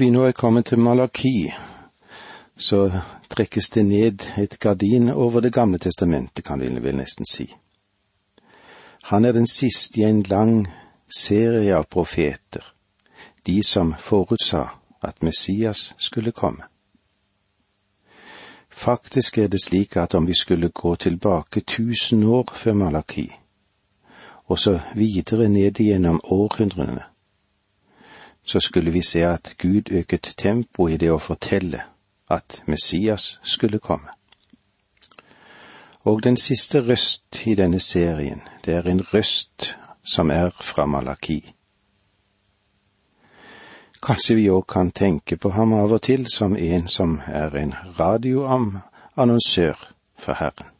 vi nå er kommet til Malaki, så trekkes det ned et gardin over Det gamle testamentet, kan vi vel nesten si. Han er den siste i en lang serie av profeter, de som forutsa at Messias skulle komme. Faktisk er det slik at om vi skulle gå tilbake tusen år før Malaki, og så videre ned igjennom århundrene, så skulle vi se at Gud øket tempoet i det å fortelle at Messias skulle komme. Og den siste røst i denne serien, det er en røst som er fra Malaki. Kanskje vi òg kan tenke på ham av og til som en som er en radioannonsør for Herren.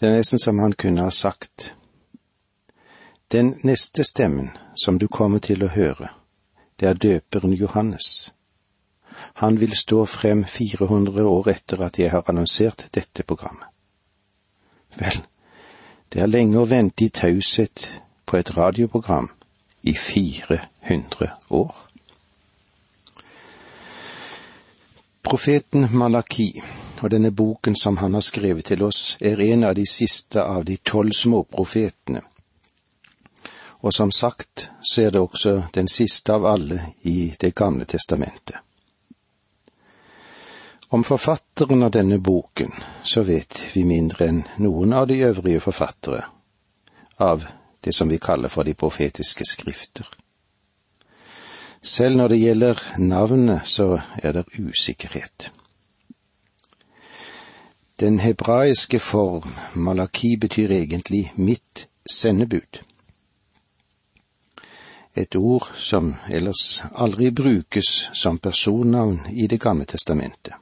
Det er nesten som han kunne ha sagt. Den neste stemmen som du kommer til å høre, det er døperen Johannes. Han vil stå frem 400 år etter at jeg har annonsert dette programmet. Vel, det er lenge å vente i taushet på et radioprogram i 400 år. Profeten Malaki og denne boken som han har skrevet til oss, er en av de siste av de tolv småprofetene. Og som sagt så er det også den siste av alle i Det gamle testamentet. Om forfatteren av denne boken så vet vi mindre enn noen av de øvrige forfattere av det som vi kaller for de profetiske skrifter. Selv når det gjelder navnet, så er det usikkerhet. Den hebraiske form, malaki, betyr egentlig mitt sendebud. Et ord som ellers aldri brukes som personnavn i Det gamle testamentet.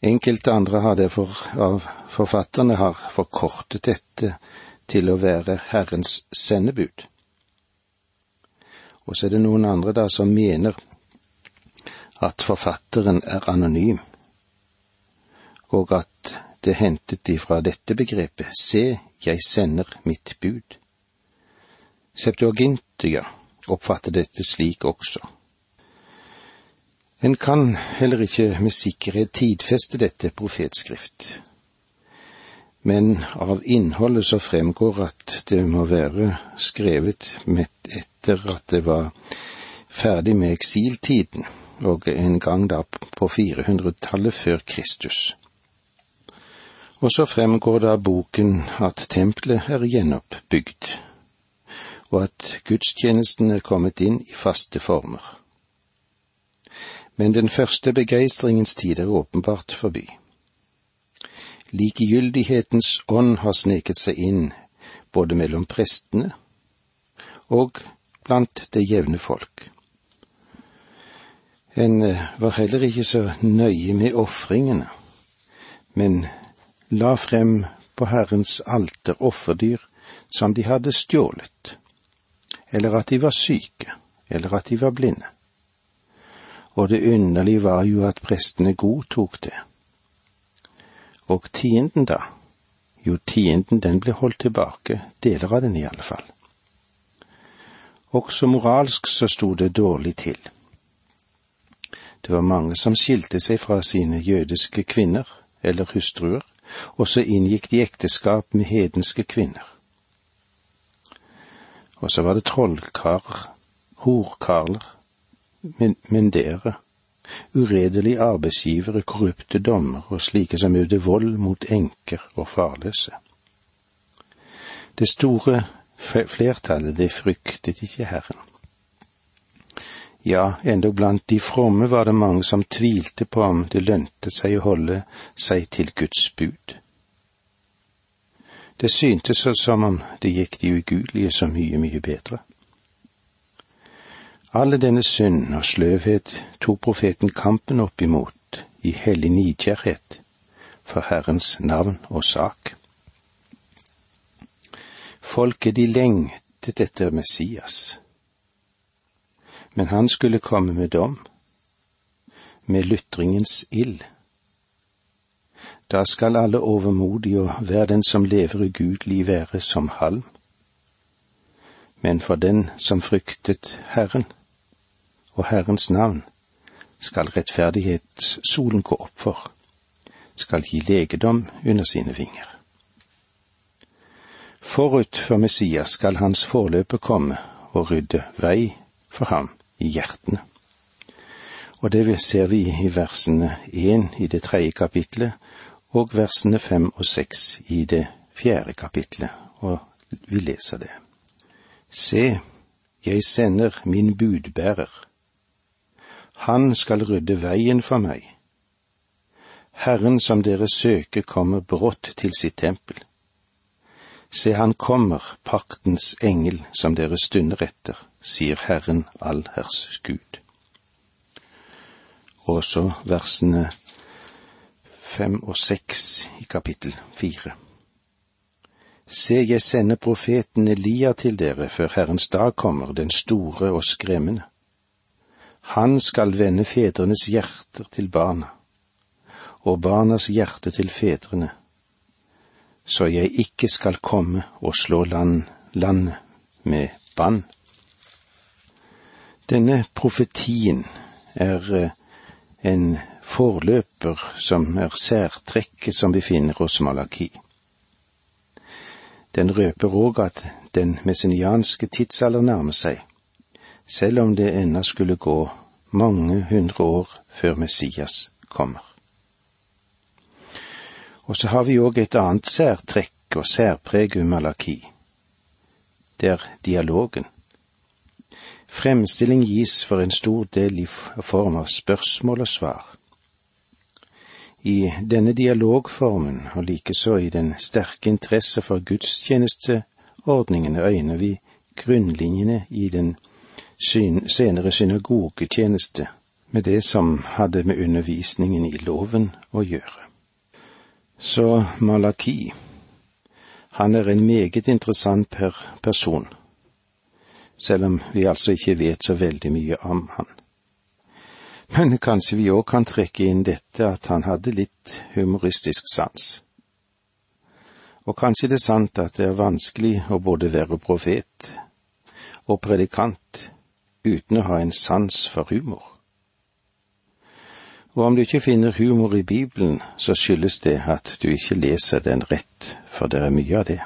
Enkelte andre har derfor av forfatterne har forkortet dette til å være Herrens sendebud. Og så er det noen andre da som mener at forfatteren er anonym, og at det er hentet ifra dette begrepet Se, jeg sender mitt bud. Septuagintia oppfatter dette slik også. En kan heller ikke med sikkerhet tidfeste dette profetskrift, men av innholdet så fremgår at det må være skrevet etter at det var ferdig med eksiltiden, og en gang da på 400-tallet før Kristus. Og så fremgår det av boken at tempelet er gjenoppbygd, og at gudstjenesten er kommet inn i faste former. Men den første begeistringens tid er åpenbart forbi likegyldighetens ånd har sneket seg inn både mellom prestene og blant det jevne folk. En eh, var heller ikke så nøye med ofringene, men la frem på Herrens alter offerdyr som de hadde stjålet, eller at de var syke, eller at de var blinde. Og det underlige var jo at prestene godtok det. Og tienden, da? Jo, tienden den ble holdt tilbake, deler av den i alle fall. Også moralsk så sto det dårlig til. Det var mange som skilte seg fra sine jødiske kvinner eller hustruer, og så inngikk de ekteskap med hedenske kvinner. Og så var det trollkarer, horkarler, mendere, uredelige arbeidsgivere, korrupte dommer og slike som øvde vold mot enker og farløse. Det store flertallet, det fryktet ikke Herren. Ja, endog blant de fromme var det mange som tvilte på om det lønte seg å holde seg til Guds bud. Det syntes som om det gikk de ugudelige så mye, mye bedre. Alle denne synd og sløvhet tok profeten kampen opp imot i hellig nidkjærhet for Herrens navn og sak. Folket de lengtet etter Messias, men han skulle komme med dom, med lytringens ild. Da skal alle overmodige og hver den som lever ugudelig være som halm men for den som fryktet Herren og Herrens navn, skal rettferdighetssolen gå opp for, skal gi legedom under sine vinger. Forut for Messias skal hans forløper komme og rydde vei for ham i hjertene. Og det ser vi i versene én i det tredje kapitlet og versene fem og seks i det fjerde kapitlet, og vi leser det. Se, jeg sender min budbærer. Han skal rydde veien for meg. Herren som dere søker kommer brått til sitt tempel. Se, han kommer, paktens engel som dere stunder etter, sier Herren allherrs Gud. Og så versene fem og seks i kapittel fire. Se, jeg sender profeten Elia til dere før Herrens dag kommer, den store og skremmende. Han skal vende fedrenes hjerter til barna, og barnas hjerte til fedrene, så jeg ikke skal komme og slå land, landet med bann. Denne profetien er eh, en forløper som er særtrekket som vi finner hos Malaki. Den røper òg at den messenianske tidsalder nærmer seg, selv om det ennå skulle gå mange hundre år før Messias kommer. Og så har vi òg et annet særtrekk og særpreg ved Malaki. Det er dialogen. Fremstilling gis for en stor del i form av spørsmål og svar. I denne dialogformen, og likeså i den sterke interesse for gudstjenesteordningene, øyner vi grunnlinjene i den senere synagogetjeneste med det som hadde med undervisningen i loven å gjøre. Så Malaki, han er en meget interessant per person, selv om vi altså ikke vet så veldig mye om han. Men kanskje vi òg kan trekke inn dette at han hadde litt humoristisk sans. Og kanskje det er sant at det er vanskelig å både være profet og predikant uten å ha en sans for humor. Og om du ikke finner humor i Bibelen, så skyldes det at du ikke leser den rett, for det er mye av det.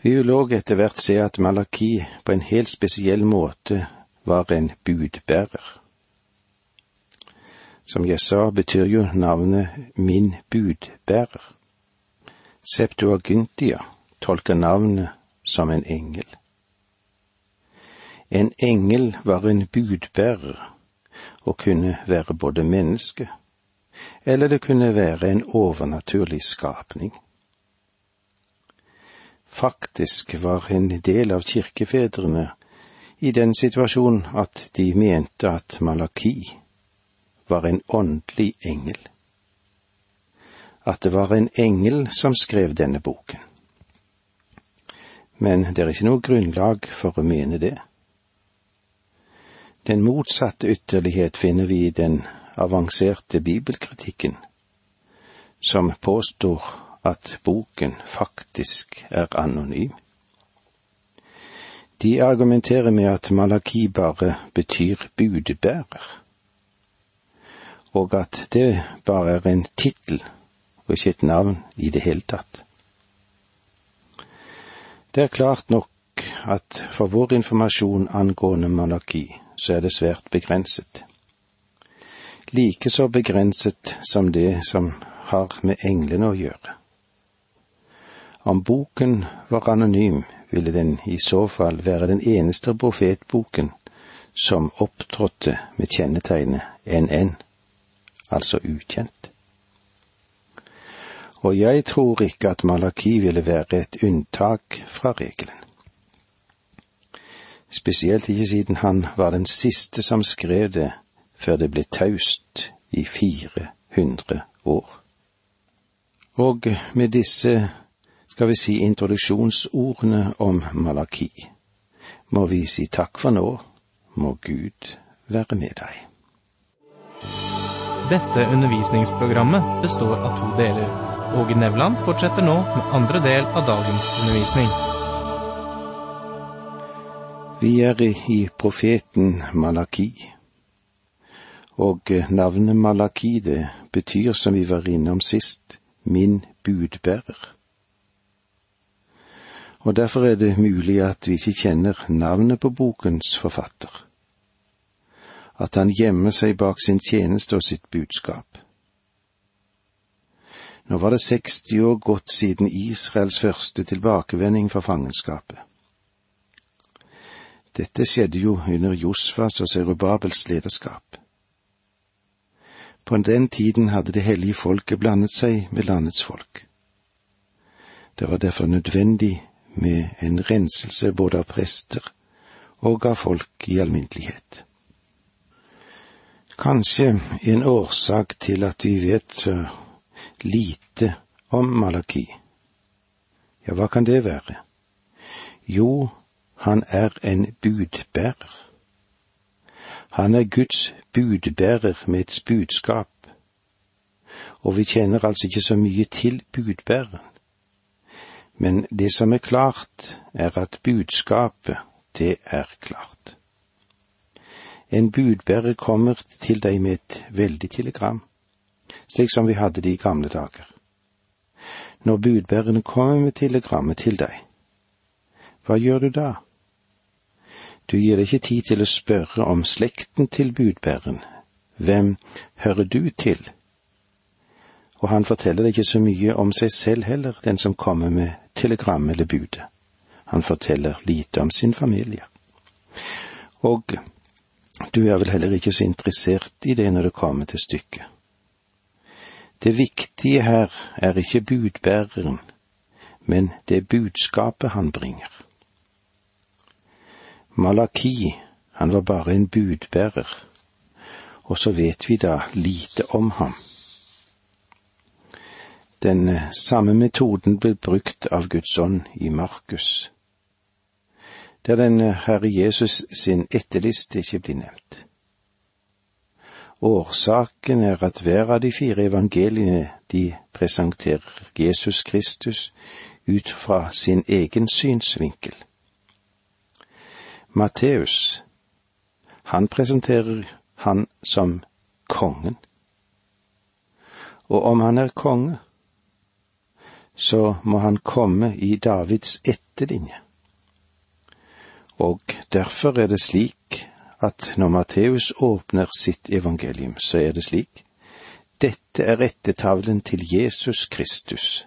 Vi vil òg etter hvert se at Malaki på en helt spesiell måte var en budbærer. Som jeg sa, betyr jo navnet Min budbærer. Septuagintia tolker navnet som en engel. En engel var en budbærer og kunne være både menneske, eller det kunne være en overnaturlig skapning. Faktisk var en del av kirkefedrene i den situasjonen at de mente at Malaki var en åndelig engel. At det var en engel som skrev denne boken. Men det er ikke noe grunnlag for å mene det. Den motsatte ytterlighet finner vi i den avanserte bibelkritikken, som påstår at boken faktisk er anonym. De argumenterer med at Malaki bare betyr budbærer, og at det bare er en tittel og ikke et navn i det hele tatt. Det er klart nok at for vår informasjon angående Malaki så er det svært begrenset. Like så begrenset som det som har med englene å gjøre. Om boken var anonym, ville den i så fall være den eneste profetboken som opptrådte med kjennetegnet NN, altså ukjent. Og jeg tror ikke at Malaki ville være et unntak fra regelen spesielt ikke siden han var den siste som skrev det før det ble taust i 400 år. Og med disse, skal vi si, introduksjonsordene om Malaki, må vi si takk for nå, må Gud være med deg. Dette undervisningsprogrammet består av to deler. Åge Nevland fortsetter nå med andre del av dagens undervisning. Vi er i profeten Malaki, og navnet Malaki det betyr, som vi var innom sist, min budbærer. Og derfor er det mulig at vi ikke kjenner navnet på bokens forfatter, at han gjemmer seg bak sin tjeneste og sitt budskap. Nå var det 60 år gått siden Israels første tilbakevending fra fangenskapet. Dette skjedde jo under Josfas og Serubabels lederskap. På den tiden hadde det hellige folket blandet seg med landets folk. Det var derfor nødvendig med en renselse både av prester og av folk i alminnelighet. Kanskje en årsak til at vi vet lite om Malaki. Ja, hva kan det være? Jo, han er en budbærer. Han er Guds budbærer med et budskap, og vi kjenner altså ikke så mye til budbæreren. Men det som er klart, er at budskapet, det er klart. En budbærer kommer til deg med et veldig telegram, slik som vi hadde det i gamle dager. Når budbæreren kommer med telegrammet til deg, hva gjør du da? Du gir deg ikke tid til å spørre om slekten til budbæreren. Hvem hører du til? Og han forteller deg ikke så mye om seg selv heller, den som kommer med telegram eller budet. Han forteller lite om sin familie. Og du er vel heller ikke så interessert i det når det kommer til stykket. Det viktige her er ikke budbæreren, men det budskapet han bringer. Malaki, han var bare en budbærer, og så vet vi da lite om ham. Den eh, samme metoden ble brukt av Guds ånd i Markus, der den eh, Herre Jesus sin etterliste ikke blir nevnt. Årsaken er at hver av de fire evangeliene de presenterer Jesus Kristus ut fra sin egen synsvinkel. Matteus, han presenterer han som kongen. Og om han er konge, så må han komme i Davids etterlinje. Og derfor er det slik at når Matteus åpner sitt evangelium, så er det slik. Dette er rettetavlen til Jesus Kristus,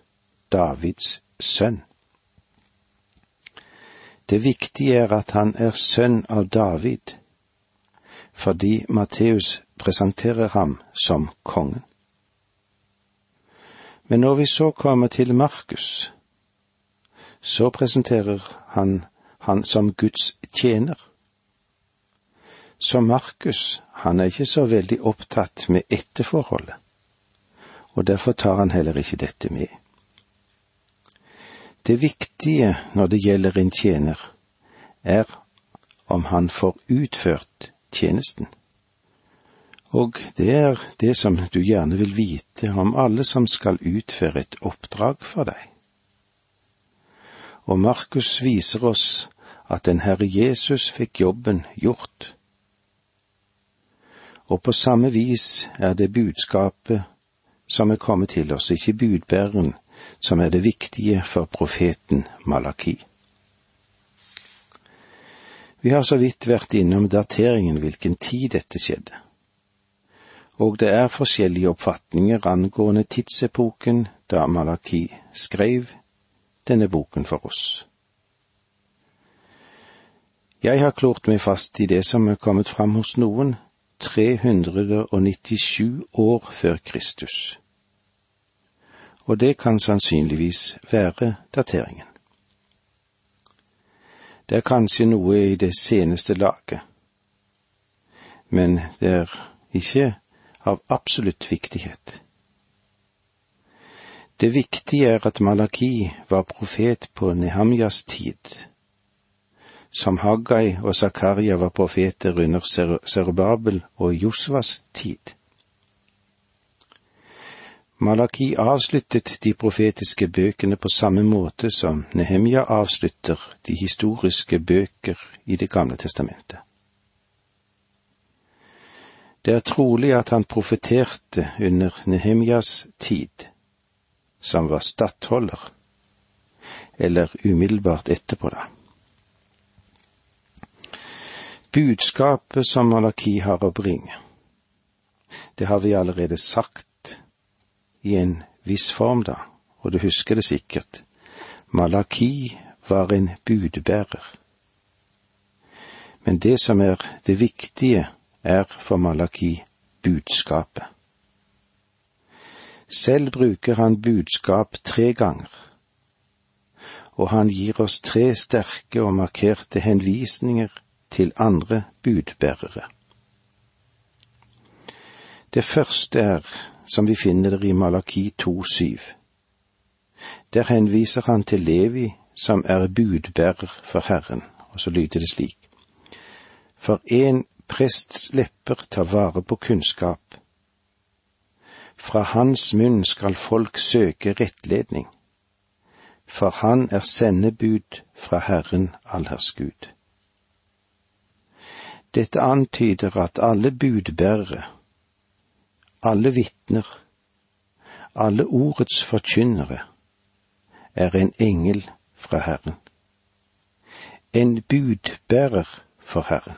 Davids sønn. Det viktige er at han er sønn av David, fordi Matteus presenterer ham som kongen. Men når vi så kommer til Markus, så presenterer han han som Guds tjener. Så Markus, han er ikke så veldig opptatt med etterforholdet, og derfor tar han heller ikke dette med. Det viktige når det gjelder en tjener, er om han får utført tjenesten. Og det er det som du gjerne vil vite om alle som skal utføre et oppdrag for deg. Og Markus viser oss at den Herre Jesus fikk jobben gjort. Og på samme vis er det budskapet som er kommet til oss, ikke budbæreren, som er det viktige for profeten Malaki. Vi har så vidt vært innom dateringen hvilken tid dette skjedde. Og det er forskjellige oppfatninger angående tidsepoken da Malaki skrev denne boken for oss. Jeg har klort meg fast i det som er kommet fram hos noen 397 år før Kristus. Og det kan sannsynligvis være dateringen. Det er kanskje noe i det seneste laget, men det er ikke av absolutt viktighet. Det viktige er at Malaki var profet på Nehamjas tid, som Haggai og Zakaria var profeter under Serubabel og Josvas tid. Malaki avsluttet de profetiske bøkene på samme måte som Nehemja avslutter de historiske bøker i Det gamle testamentet. Det er trolig at han profeterte under Nehemjas tid, som var stattholder, eller umiddelbart etterpå, da. Budskapet som Malaki har å bringe, det har vi allerede sagt i en viss form, da, og du husker det sikkert. Malaki var en budbærer. Men det som er det viktige, er for Malaki budskapet. Selv bruker han budskap tre ganger, og han gir oss tre sterke og markerte henvisninger til andre budbærere. Det første er som vi finner det i Malaki 2,7. Der henviser han til Levi, som er budbærer for Herren, og så lyder det slik. For en prests lepper tar vare på kunnskap. Fra hans munn skal folk søke rettledning, for han er sendebud fra Herren allherrs Gud. Dette antyder at alle budbærere alle vitner, alle ordets forkynnere, er en engel fra Herren. En budbærer for Herren.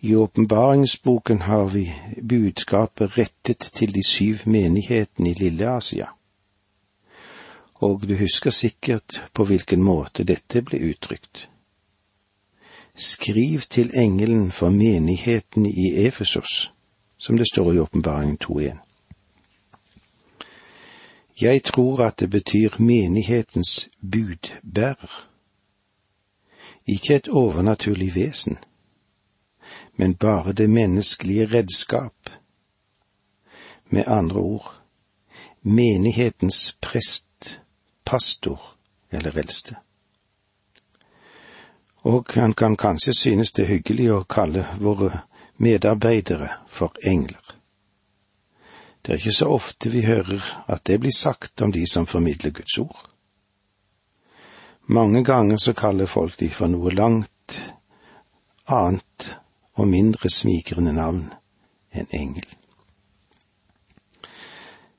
I åpenbaringsboken har vi budskapet rettet til de syv menighetene i Lille-Asia. Og du husker sikkert på hvilken måte dette ble uttrykt. Skriv til engelen for menigheten i Efesos som det står i Åpenbaringen 2.1. Jeg tror at det betyr menighetens budbærer. Ikke et overnaturlig vesen, men bare det menneskelige redskap. Med andre ord, menighetens prest, pastor eller eldste. Og han kan kanskje synes det er hyggelig å kalle våre medarbeidere for engler. Det er ikke så ofte vi hører at det blir sagt om de som formidler Guds ord. Mange ganger så kaller folk de for noe langt annet og mindre smigrende navn enn engel.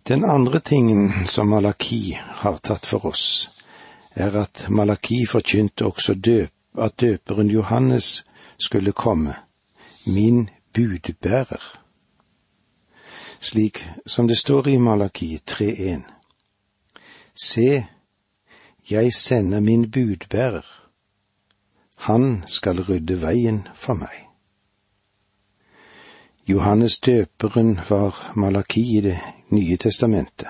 Den andre tingen som Malaki har tatt for oss, er at Malaki forkynte også døp, at døperen Johannes skulle komme min budbærer, slik som det står i Malaki 3.1. Se, jeg sender min budbærer, han skal rydde veien for meg. Johannes døperen var Malaki i Det nye testamentet,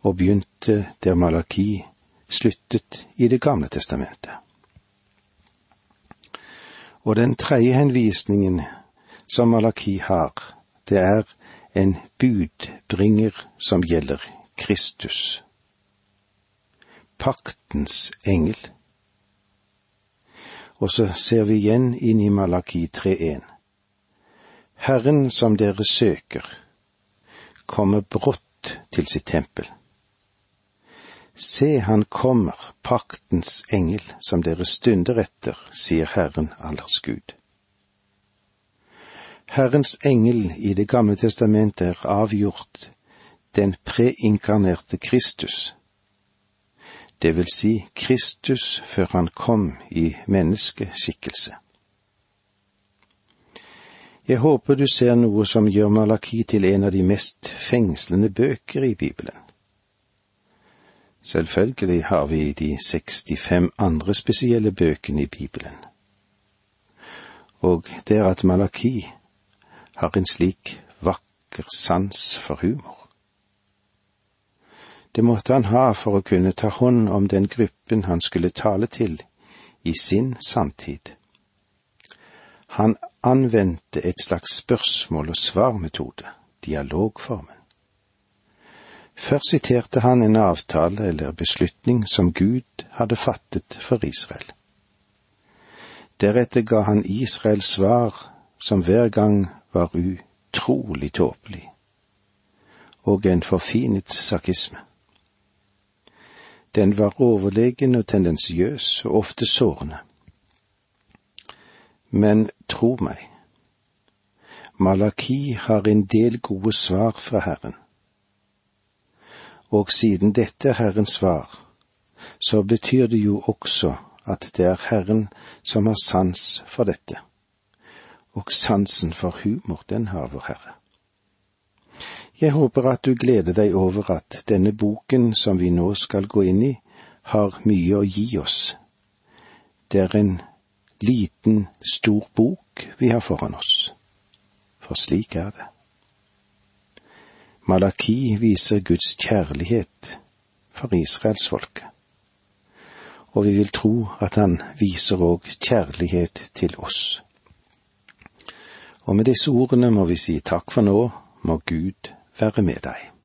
og begynte der Malaki sluttet i Det gamle testamentet. Og den tredje henvisningen som Malaki har, det er en budbringer som gjelder Kristus. Paktens engel. Og så ser vi igjen inn i Malaki 3.1. Herren som dere søker, kommer brått til sitt tempel. Se, han kommer, paktens engel, som dere stunder etter, sier Herren allers Gud. Herrens engel i Det gamle testamentet er avgjort den preinkarnerte Kristus, det vil si Kristus før han kom i menneskeskikkelse. Jeg håper du ser noe som gjør Malaki til en av de mest fengslende bøker i Bibelen. Selvfølgelig har vi de 65 andre spesielle bøkene i Bibelen. Og det er at Malaki har en slik vakker sans for humor. Det måtte han ha for å kunne ta hånd om den gruppen han skulle tale til i sin samtid. Han anvendte et slags spørsmål og svar-metode, dialogformen. Først siterte han en avtale eller beslutning som Gud hadde fattet for Israel. Deretter ga han Israel svar som hver gang var utrolig tåpelig. og en forfinet sarkisme. Den var overlegen og tendensiøs og ofte sårende. Men tro meg, Malaki har en del gode svar fra Herren. Og siden dette er Herrens svar, så betyr det jo også at det er Herren som har sans for dette. Og sansen for humor, den har vår Herre. Jeg håper at du gleder deg over at denne boken som vi nå skal gå inn i, har mye å gi oss. Det er en liten, stor bok vi har foran oss. For slik er det. Malaki viser Guds kjærlighet for israelsfolket, og vi vil tro at han viser òg kjærlighet til oss. Og med disse ordene må vi si takk for nå, må Gud være med deg.